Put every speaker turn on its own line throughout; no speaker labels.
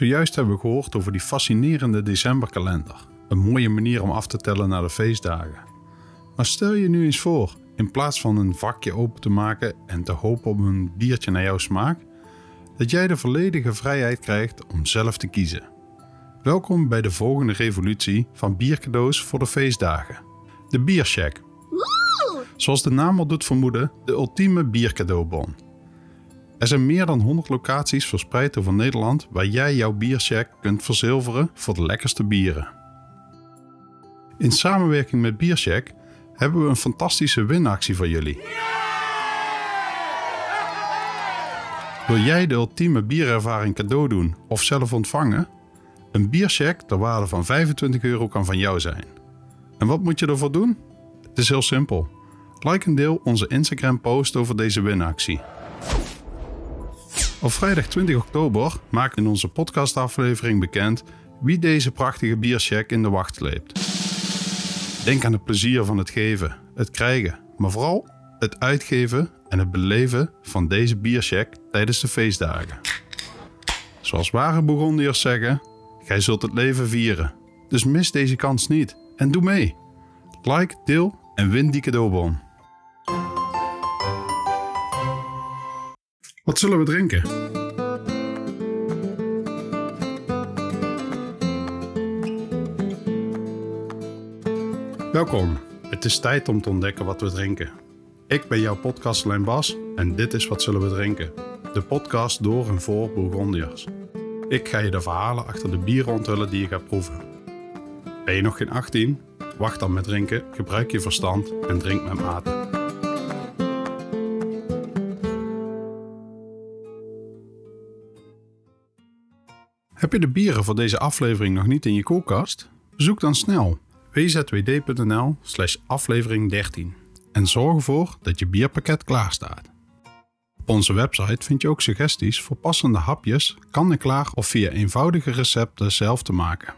Zojuist hebben we gehoord over die fascinerende decemberkalender. Een mooie manier om af te tellen naar de feestdagen. Maar stel je nu eens voor, in plaats van een vakje open te maken en te hopen op een biertje naar jouw smaak, dat jij de volledige vrijheid krijgt om zelf te kiezen. Welkom bij de volgende revolutie van biercadeaus voor de feestdagen. De Biershack. Zoals de naam al doet vermoeden, de ultieme biercadeaubon. Er zijn meer dan 100 locaties verspreid over Nederland waar jij jouw biershack kunt verzilveren voor de lekkerste bieren. In samenwerking met Biershack hebben we een fantastische winactie voor jullie. Wil jij de ultieme bierervaring cadeau doen of zelf ontvangen? Een biershack ter waarde van 25 euro kan van jou zijn. En wat moet je ervoor doen? Het is heel simpel. Like en deel onze Instagram post over deze winactie. Op vrijdag 20 oktober maak in onze podcastaflevering bekend wie deze prachtige biershack in de wacht sleept. Denk aan het plezier van het geven, het krijgen, maar vooral het uitgeven en het beleven van deze biershack tijdens de feestdagen. Zoals ware Bourgondiërs zeggen, gij zult het leven vieren. Dus mis deze kans niet en doe mee. Like, deel en win die cadeaubon. Wat zullen we drinken? Welkom. Het is tijd om te ontdekken wat we drinken. Ik ben jouw podcastlijn Bas en dit is Wat Zullen We Drinken? De podcast door en voor Bourgondiërs. Ik ga je de verhalen achter de bieren onthullen die je gaat proeven. Ben je nog geen 18? Wacht dan met drinken, gebruik je verstand en drink met mate. Heb je de bieren voor deze aflevering nog niet in je koelkast? Bezoek dan snel wzwd.nl slash aflevering 13 en zorg ervoor dat je bierpakket klaar staat. Op onze website vind je ook suggesties voor passende hapjes, kan en klaar of via eenvoudige recepten zelf te maken.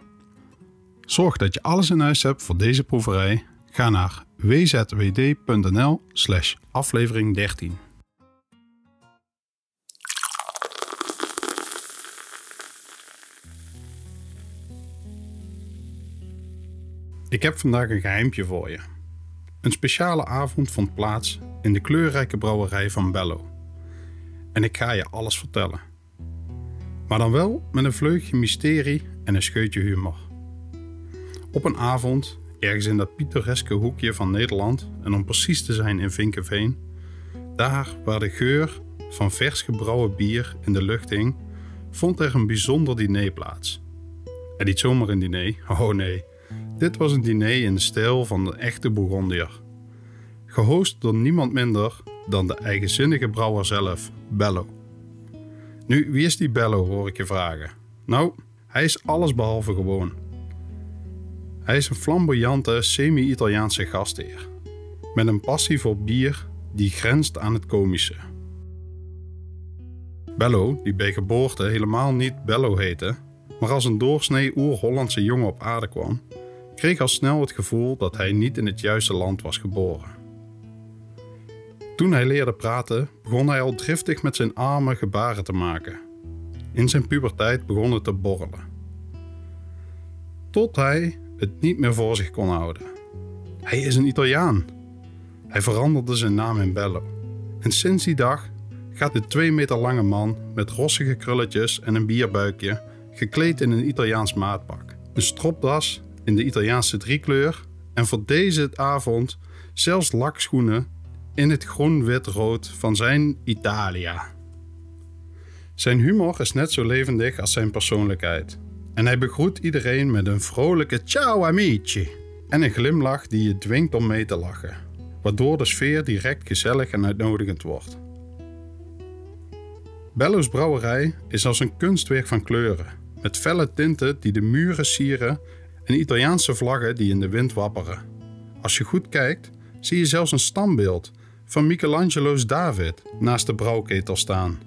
Zorg dat je alles in huis hebt voor deze proeverij. Ga naar wzwd.nl slash aflevering 13. Ik heb vandaag een geheimpje voor je. Een speciale avond vond plaats in de kleurrijke brouwerij van Bello. En ik ga je alles vertellen. Maar dan wel met een vleugje mysterie en een scheutje humor. Op een avond, ergens in dat pittoreske hoekje van Nederland, en om precies te zijn in Vinkenveen, daar waar de geur van vers gebrouwen bier in de lucht hing, vond er een bijzonder diner plaats. En niet zomaar een diner, oh nee. Dit was een diner in de stijl van de echte Bourgondier. Gehost door niemand minder dan de eigenzinnige brouwer zelf, Bello. Nu, wie is die Bello, hoor ik je vragen? Nou, hij is allesbehalve gewoon. Hij is een flamboyante, semi-Italiaanse gastheer. Met een passie voor bier die grenst aan het komische. Bello, die bij geboorte helemaal niet Bello heette, maar als een doorsnee oer-Hollandse jongen op aarde kwam, kreeg al snel het gevoel dat hij niet in het juiste land was geboren. Toen hij leerde praten, begon hij al driftig met zijn armen gebaren te maken. In zijn puberteit begon het te borrelen. Tot hij het niet meer voor zich kon houden. Hij is een Italiaan. Hij veranderde zijn naam in Bello. En sinds die dag gaat de twee meter lange man met rossige krulletjes en een bierbuikje, gekleed in een Italiaans maatpak, een stropdas in de Italiaanse driekleur en voor deze avond zelfs lakschoenen in het groen-wit-rood van zijn Italia. Zijn humor is net zo levendig als zijn persoonlijkheid. En hij begroet iedereen met een vrolijke ciao amici en een glimlach die je dwingt om mee te lachen, waardoor de sfeer direct gezellig en uitnodigend wordt. Bello's brouwerij is als een kunstwerk van kleuren, met felle tinten die de muren sieren en Italiaanse vlaggen die in de wind wapperen. Als je goed kijkt, zie je zelfs een standbeeld van Michelangelo's David naast de brouwketel staan.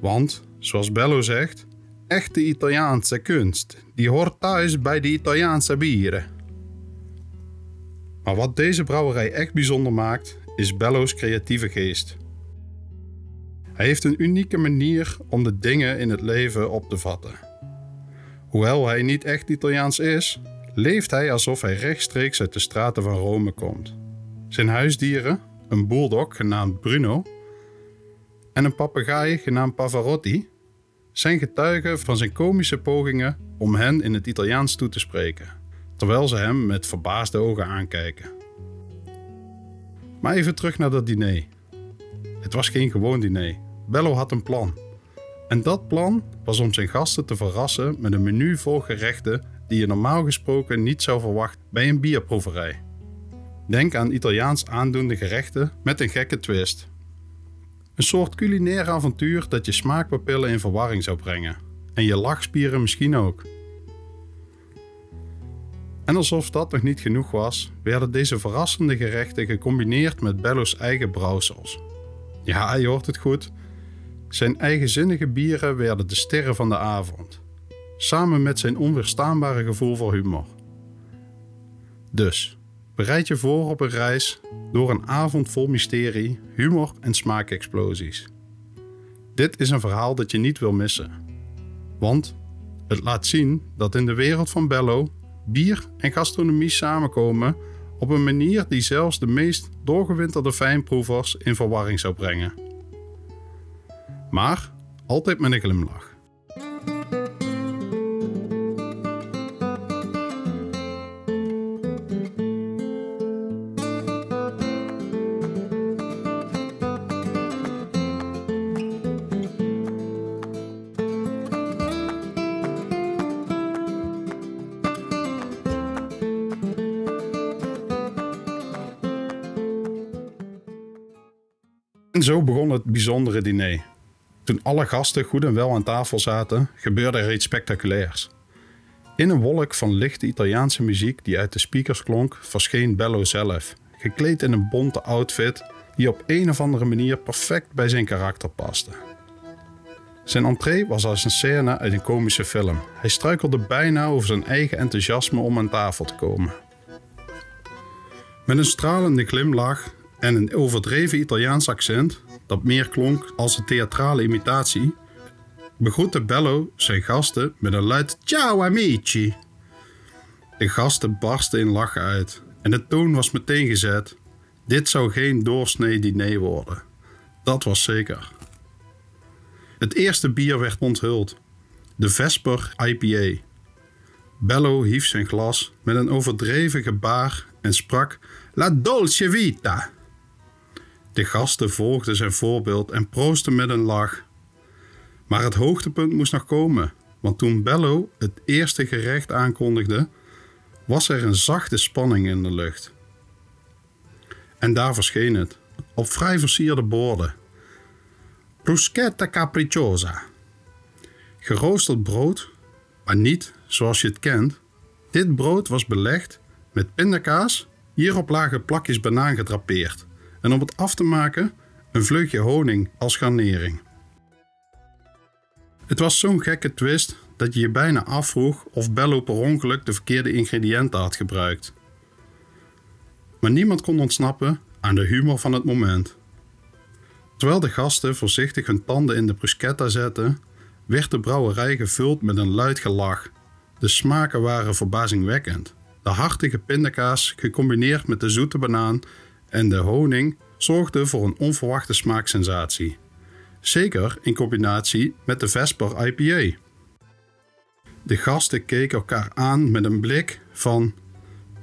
Want, zoals Bello zegt, echte Italiaanse kunst, die hoort thuis bij de Italiaanse bieren. Maar wat deze brouwerij echt bijzonder maakt, is Bello's creatieve geest. Hij heeft een unieke manier om de dingen in het leven op te vatten. Hoewel hij niet echt Italiaans is, leeft hij alsof hij rechtstreeks uit de straten van Rome komt. Zijn huisdieren, een bulldog genaamd Bruno en een papegaai genaamd Pavarotti, zijn getuigen van zijn komische pogingen om hen in het Italiaans toe te spreken, terwijl ze hem met verbaasde ogen aankijken. Maar even terug naar dat diner. Het was geen gewoon diner. Bello had een plan. En dat plan was om zijn gasten te verrassen met een menu vol gerechten die je normaal gesproken niet zou verwachten bij een bierproeverij. Denk aan Italiaans aandoende gerechten met een gekke twist. Een soort culinair avontuur dat je smaakpapillen in verwarring zou brengen. En je lachspieren misschien ook. En alsof dat nog niet genoeg was, werden deze verrassende gerechten gecombineerd met Bello's eigen brouwsels. Ja, je hoort het goed. Zijn eigenzinnige bieren werden de sterren van de avond, samen met zijn onweerstaanbare gevoel voor humor. Dus, bereid je voor op een reis door een avond vol mysterie, humor en smaakexplosies. Dit is een verhaal dat je niet wil missen. Want het laat zien dat in de wereld van Bello bier en gastronomie samenkomen op een manier die zelfs de meest doorgewinterde fijnproevers in verwarring zou brengen. Maar altijd met een glimlach. Zo begon het bijzondere diner. Toen alle gasten goed en wel aan tafel zaten, gebeurde er iets spectaculairs. In een wolk van lichte Italiaanse muziek die uit de speakers klonk, verscheen Bello zelf, gekleed in een bonte outfit die op een of andere manier perfect bij zijn karakter paste. Zijn entree was als een scène uit een komische film. Hij struikelde bijna over zijn eigen enthousiasme om aan tafel te komen. Met een stralende glimlach en een overdreven Italiaans accent, dat meer klonk als een theatrale imitatie, begroette Bello zijn gasten met een luid Ciao amici. De gasten barsten in lachen uit en de toon was meteen gezet. Dit zou geen doorsnee diner worden. Dat was zeker. Het eerste bier werd onthuld. De Vesper IPA. Bello hief zijn glas met een overdreven gebaar en sprak La dolce vita. De gasten volgden zijn voorbeeld en proosten met een lach. Maar het hoogtepunt moest nog komen, want toen Bello het eerste gerecht aankondigde, was er een zachte spanning in de lucht. En daar verscheen het, op vrij versierde borden. Bruschetta capricciosa. Geroosterd brood, maar niet zoals je het kent. Dit brood was belegd met pindakaas, hierop lagen plakjes banaan gedrapeerd en om het af te maken een vleugje honing als garnering. Het was zo'n gekke twist dat je je bijna afvroeg of Bello per ongeluk de verkeerde ingrediënten had gebruikt. Maar niemand kon ontsnappen aan de humor van het moment. Terwijl de gasten voorzichtig hun tanden in de bruschetta zetten, werd de brouwerij gevuld met een luid gelach. De smaken waren verbazingwekkend. De hartige pindakaas, gecombineerd met de zoete banaan en de honing, zorgde voor een onverwachte smaaksensatie. Zeker in combinatie met de Vesper IPA. De gasten keken elkaar aan met een blik van: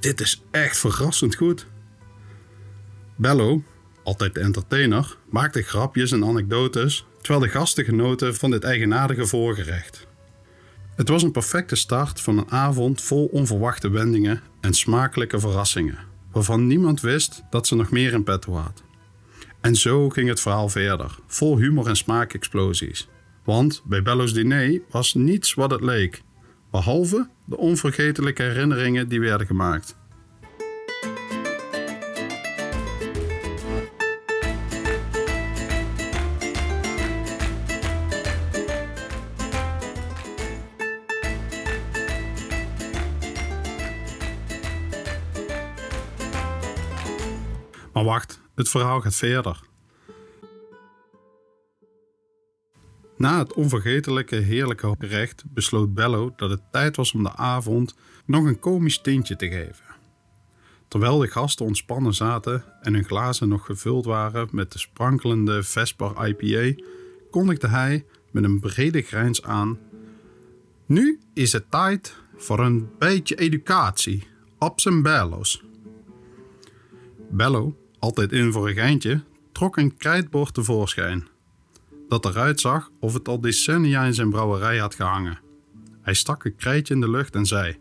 Dit is echt verrassend goed. Bello, altijd de entertainer, maakte grapjes en anekdotes terwijl de gasten genoten van dit eigenaardige voorgerecht. Het was een perfecte start van een avond vol onverwachte wendingen en smakelijke verrassingen, waarvan niemand wist dat ze nog meer in petto had. En zo ging het verhaal verder, vol humor en smaakexplosies. Want bij Bello's diner was niets wat het leek, behalve de onvergetelijke herinneringen die werden gemaakt. Maar wacht, het verhaal gaat verder. Na het onvergetelijke heerlijke gerecht besloot Bello dat het tijd was om de avond nog een komisch tintje te geven. Terwijl de gasten ontspannen zaten en hun glazen nog gevuld waren met de sprankelende Vesper IPA, kondigde hij met een brede grijns aan: Nu is het tijd voor een beetje educatie op zijn bello's. Bello, altijd in voor een geintje, trok een krijtbord tevoorschijn. Dat eruit zag of het al decennia in zijn brouwerij had gehangen. Hij stak een krijtje in de lucht en zei: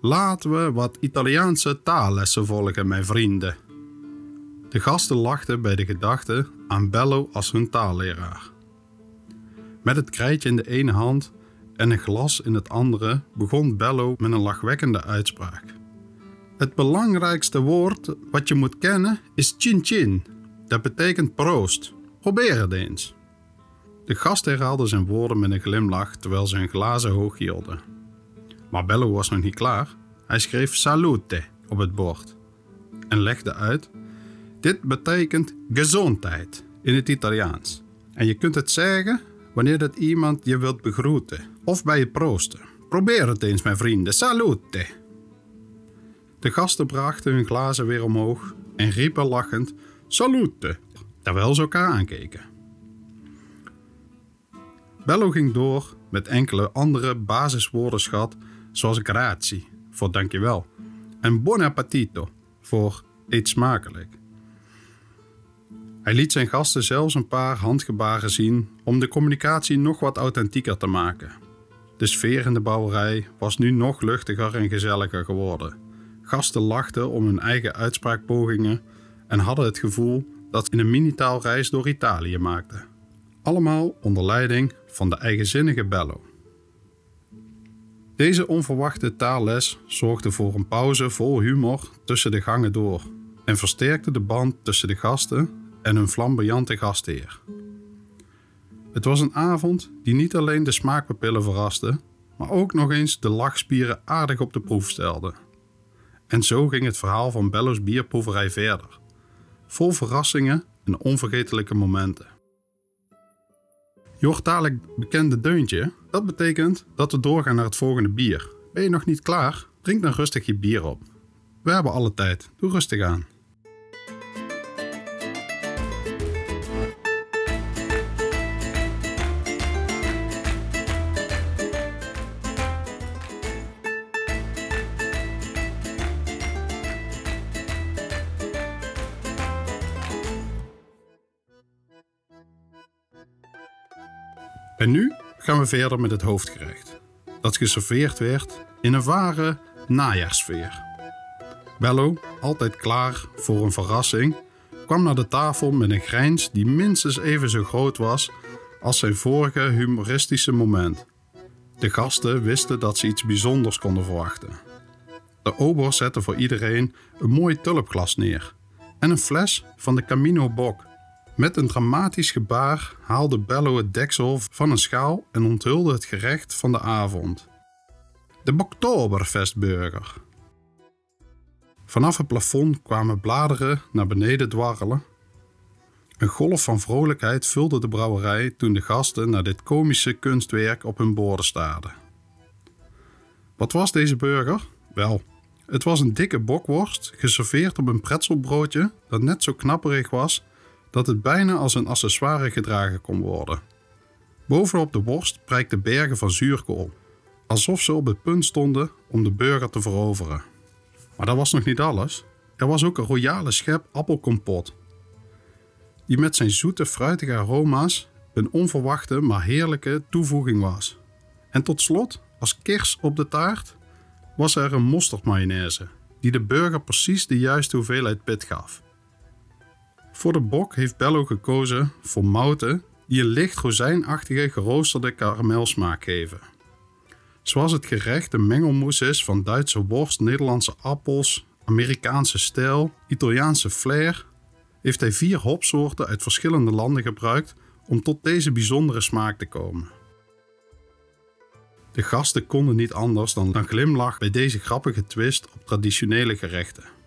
Laten we wat Italiaanse taallessen volgen, mijn vrienden. De gasten lachten bij de gedachte aan Bello als hun taalleraar. Met het krijtje in de ene hand en een glas in het andere begon Bello met een lachwekkende uitspraak. Het belangrijkste woord wat je moet kennen is chin chin. Dat betekent proost. Probeer het eens. De gast herhaalde zijn woorden met een glimlach terwijl ze hun glazen hoog hielden. Maar Bello was nog niet klaar. Hij schreef salute op het bord en legde uit: Dit betekent gezondheid in het Italiaans. En je kunt het zeggen wanneer dat iemand je wilt begroeten of bij je proosten. Probeer het eens, mijn vrienden. Salute! De gasten brachten hun glazen weer omhoog en riepen lachend: Salute! terwijl ze elkaar aankeken. Bello ging door met enkele andere basiswoordenschat zoals grazie voor dankjewel en buon appetito voor eet smakelijk. Hij liet zijn gasten zelfs een paar handgebaren zien om de communicatie nog wat authentieker te maken. De sfeer in de bouwerij was nu nog luchtiger en gezelliger geworden. Gasten lachten om hun eigen uitspraakpogingen en hadden het gevoel dat ze een mini-taalreis door Italië maakten. Allemaal onder leiding van de eigenzinnige Bello. Deze onverwachte taalles zorgde voor een pauze vol humor tussen de gangen door en versterkte de band tussen de gasten en hun flamboyante gastheer. Het was een avond die niet alleen de smaakpapillen verraste, maar ook nog eens de lachspieren aardig op de proef stelde. En zo ging het verhaal van Bello's bierproeverij verder, vol verrassingen en onvergetelijke momenten. Je dadelijk bekende deuntje. Dat betekent dat we doorgaan naar het volgende bier. Ben je nog niet klaar? Drink dan rustig je bier op. We hebben alle tijd. Doe rustig aan. En nu gaan we verder met het hoofdgerecht, dat geserveerd werd in een ware najaarsfeer. Bello, altijd klaar voor een verrassing, kwam naar de tafel met een grijns die minstens even zo groot was als zijn vorige humoristische moment. De gasten wisten dat ze iets bijzonders konden verwachten. De ober zette voor iedereen een mooi tulpglas neer en een fles van de Camino Bok met een dramatisch gebaar haalde Bello het deksel van een schaal en onthulde het gerecht van de avond. De Oktoberfestburger. Vanaf het plafond kwamen bladeren naar beneden dwarrelen. Een golf van vrolijkheid vulde de brouwerij toen de gasten naar dit komische kunstwerk op hun borden staarden. Wat was deze burger? Wel, het was een dikke bokworst geserveerd op een pretzelbroodje dat net zo knapperig was dat het bijna als een accessoire gedragen kon worden. Bovenop de worst prijkten bergen van zuurkool, alsof ze op het punt stonden om de burger te veroveren. Maar dat was nog niet alles. Er was ook een royale schep appelkompot, die met zijn zoete fruitige aroma's een onverwachte maar heerlijke toevoeging was. En tot slot, als kers op de taart, was er een mosterdmayonaise, die de burger precies de juiste hoeveelheid pit gaf. Voor de bok heeft Bello gekozen voor mouten die een licht rozijnachtige geroosterde karamelsmaak geven. Zoals het gerecht een mengelmoes is van Duitse worst, Nederlandse appels, Amerikaanse stijl, Italiaanse flair, heeft hij vier hopsoorten uit verschillende landen gebruikt om tot deze bijzondere smaak te komen. De gasten konden niet anders dan een glimlach bij deze grappige twist op traditionele gerechten.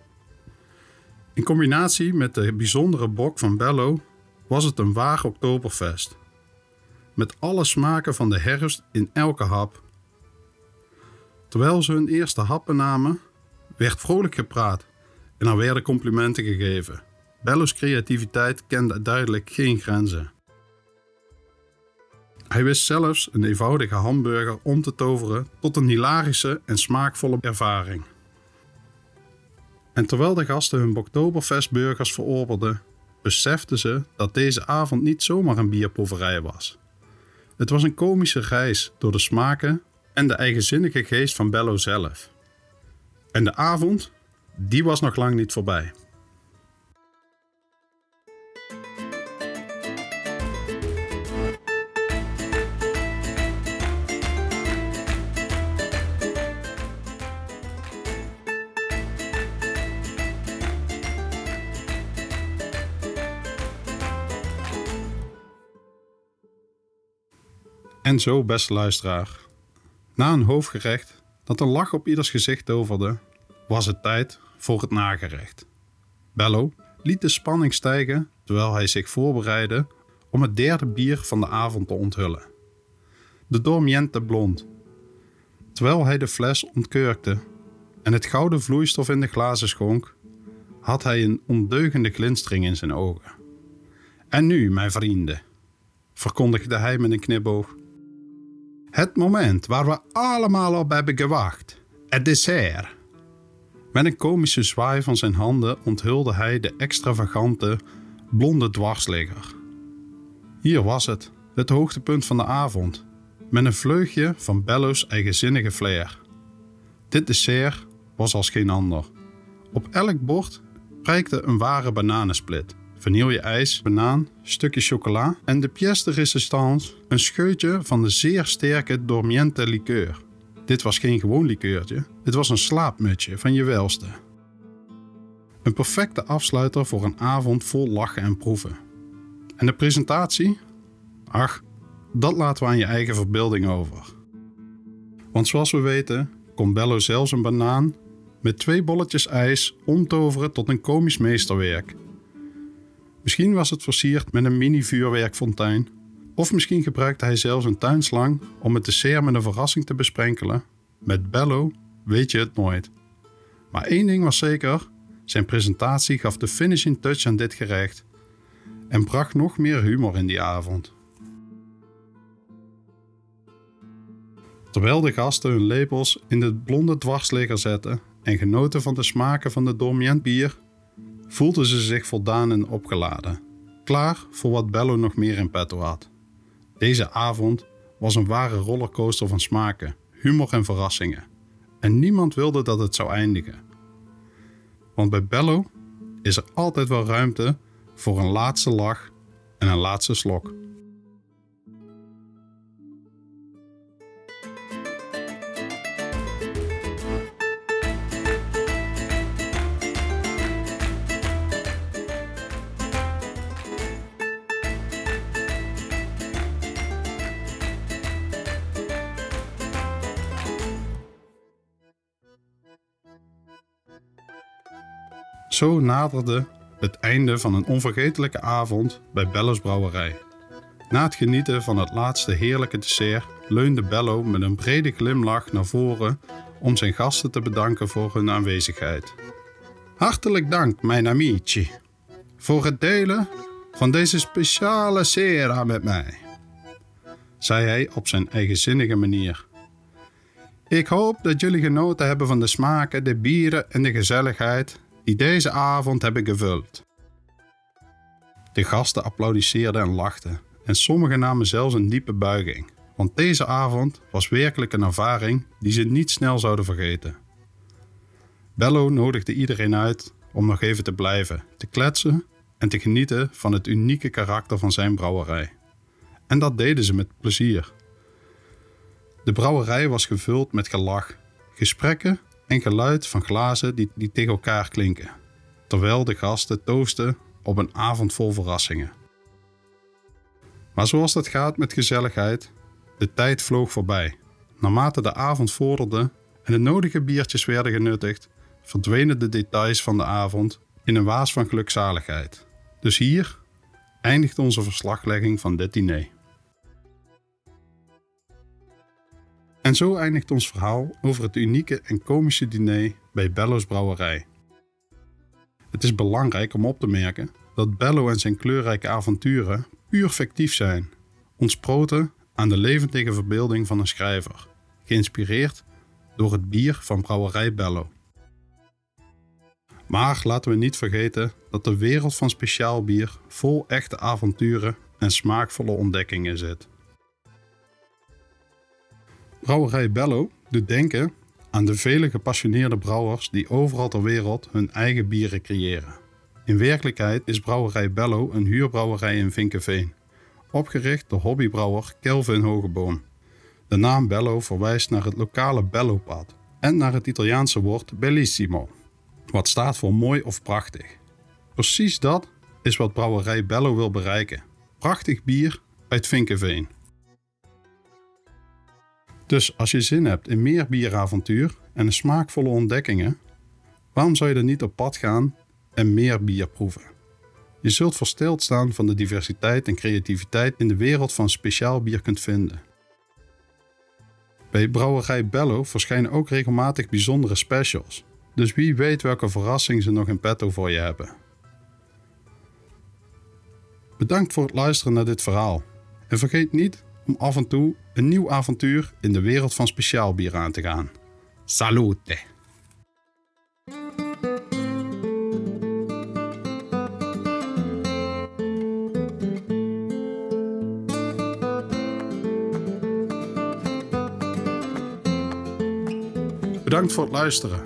In combinatie met de bijzondere bok van Bello was het een waar Oktoberfest. met alle smaken van de herfst in elke hap. Terwijl ze hun eerste happen namen, werd vrolijk gepraat en er werden complimenten gegeven. Bello's creativiteit kende duidelijk geen grenzen. Hij wist zelfs een eenvoudige hamburger om te toveren tot een hilarische en smaakvolle ervaring. En terwijl de gasten hun Oktoberfestburgers verorberen, beseften ze dat deze avond niet zomaar een bierproeverij was. Het was een komische reis door de smaken en de eigenzinnige geest van Bello zelf. En de avond, die was nog lang niet voorbij. En zo, beste luisteraar, na een hoofdgerecht dat een lach op ieders gezicht toverde, was het tijd voor het nagerecht. Bello liet de spanning stijgen terwijl hij zich voorbereidde om het derde bier van de avond te onthullen. De Dormiente Blond. Terwijl hij de fles ontkurkte en het gouden vloeistof in de glazen schonk, had hij een ondeugende glinstering in zijn ogen. En nu, mijn vrienden, verkondigde hij met een knipoog, het moment waar we allemaal op hebben gewacht. Het dessert. Met een komische zwaai van zijn handen onthulde hij de extravagante, blonde dwarsligger. Hier was het, het hoogtepunt van de avond, met een vleugje van Bello's eigenzinnige flair. Dit dessert was als geen ander. Op elk bord prijkte een ware bananensplit vanille-ijs, banaan, stukje chocola en de pièce de résistance, een scheutje van de zeer sterke Dormiente liqueur. Dit was geen gewoon likeurtje, het was een slaapmutje van je welste. Een perfecte afsluiter voor een avond vol lachen en proeven. En de presentatie? Ach, dat laten we aan je eigen verbeelding over. Want zoals we weten, kon Bello zelfs een banaan met twee bolletjes ijs omtoveren tot een komisch meesterwerk Misschien was het versierd met een mini-vuurwerkfontein. Of misschien gebruikte hij zelfs een tuinslang om het dessert met een verrassing te besprenkelen. Met Bello weet je het nooit. Maar één ding was zeker: zijn presentatie gaf de finishing touch aan dit gerecht en bracht nog meer humor in die avond. Terwijl de gasten hun lepels in de blonde dwarsligger zetten en genoten van de smaken van de Dormient bier, voelden ze zich voldaan en opgeladen, klaar voor wat Bello nog meer in petto had. Deze avond was een ware rollercoaster van smaken, humor en verrassingen. En niemand wilde dat het zou eindigen. Want bij Bello is er altijd wel ruimte voor een laatste lach en een laatste slok. Zo naderde het einde van een onvergetelijke avond bij Bello's Brouwerij. Na het genieten van het laatste heerlijke dessert leunde Bello met een brede glimlach naar voren om zijn gasten te bedanken voor hun aanwezigheid. Hartelijk dank, mijn amici, voor het delen van deze speciale sera met mij, zei hij op zijn eigenzinnige manier. Ik hoop dat jullie genoten hebben van de smaken, de bieren en de gezelligheid die deze avond hebben gevuld. De gasten applaudisseerden en lachten en sommigen namen zelfs een diepe buiging, want deze avond was werkelijk een ervaring die ze niet snel zouden vergeten. Bello nodigde iedereen uit om nog even te blijven, te kletsen en te genieten van het unieke karakter van zijn brouwerij. En dat deden ze met plezier. De brouwerij was gevuld met gelach, gesprekken en geluid van glazen die, die tegen elkaar klinken, terwijl de gasten toosten op een avond vol verrassingen. Maar zoals dat gaat met gezelligheid, de tijd vloog voorbij. Naarmate de avond vorderde en de nodige biertjes werden genuttigd, verdwenen de details van de avond in een waas van gelukzaligheid. Dus hier eindigt onze verslaglegging van dit diner. En zo eindigt ons verhaal over het unieke en komische diner bij Bello's Brouwerij. Het is belangrijk om op te merken dat Bello en zijn kleurrijke avonturen puur fictief zijn, ontsproten aan de levendige verbeelding van een schrijver, geïnspireerd door het bier van Brouwerij Bello. Maar laten we niet vergeten dat de wereld van speciaal bier vol echte avonturen en smaakvolle ontdekkingen zit. Brouwerij Bello doet denken aan de vele gepassioneerde brouwers die overal ter wereld hun eigen bieren creëren. In werkelijkheid is Brouwerij Bello een huurbrouwerij in Vinkenveen, opgericht door hobbybrouwer Kelvin Hogeboom. De naam Bello verwijst naar het lokale Bellopad en naar het Italiaanse woord bellissimo, wat staat voor mooi of prachtig. Precies dat is wat Brouwerij Bello wil bereiken. Prachtig bier uit Vinkenveen. Dus als je zin hebt in meer bieravontuur en smaakvolle ontdekkingen, waarom zou je er niet op pad gaan en meer bier proeven? Je zult versteld staan van de diversiteit en creativiteit in de wereld van speciaal bier kunt vinden. Bij Brouwerij Bello verschijnen ook regelmatig bijzondere specials, dus wie weet welke verrassing ze nog in petto voor je hebben. Bedankt voor het luisteren naar dit verhaal. En vergeet niet om af en toe een nieuw avontuur in de wereld van speciaalbier aan te gaan. Salute! Bedankt voor het luisteren.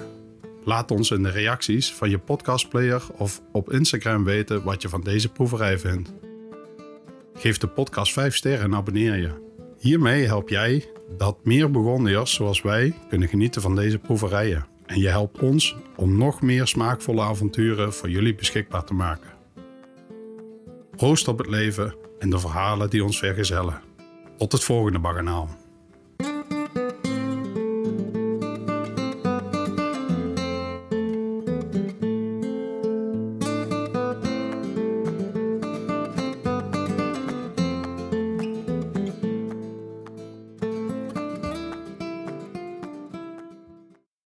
Laat ons in de reacties van je podcastplayer of op Instagram weten wat je van deze proeverij vindt. Geef de podcast 5 sterren en abonneer je. Hiermee help jij dat meer bewoners zoals wij kunnen genieten van deze proeverijen. En je helpt ons om nog meer smaakvolle avonturen voor jullie beschikbaar te maken. Proost op het leven en de verhalen die ons vergezellen. Tot het volgende baganaal.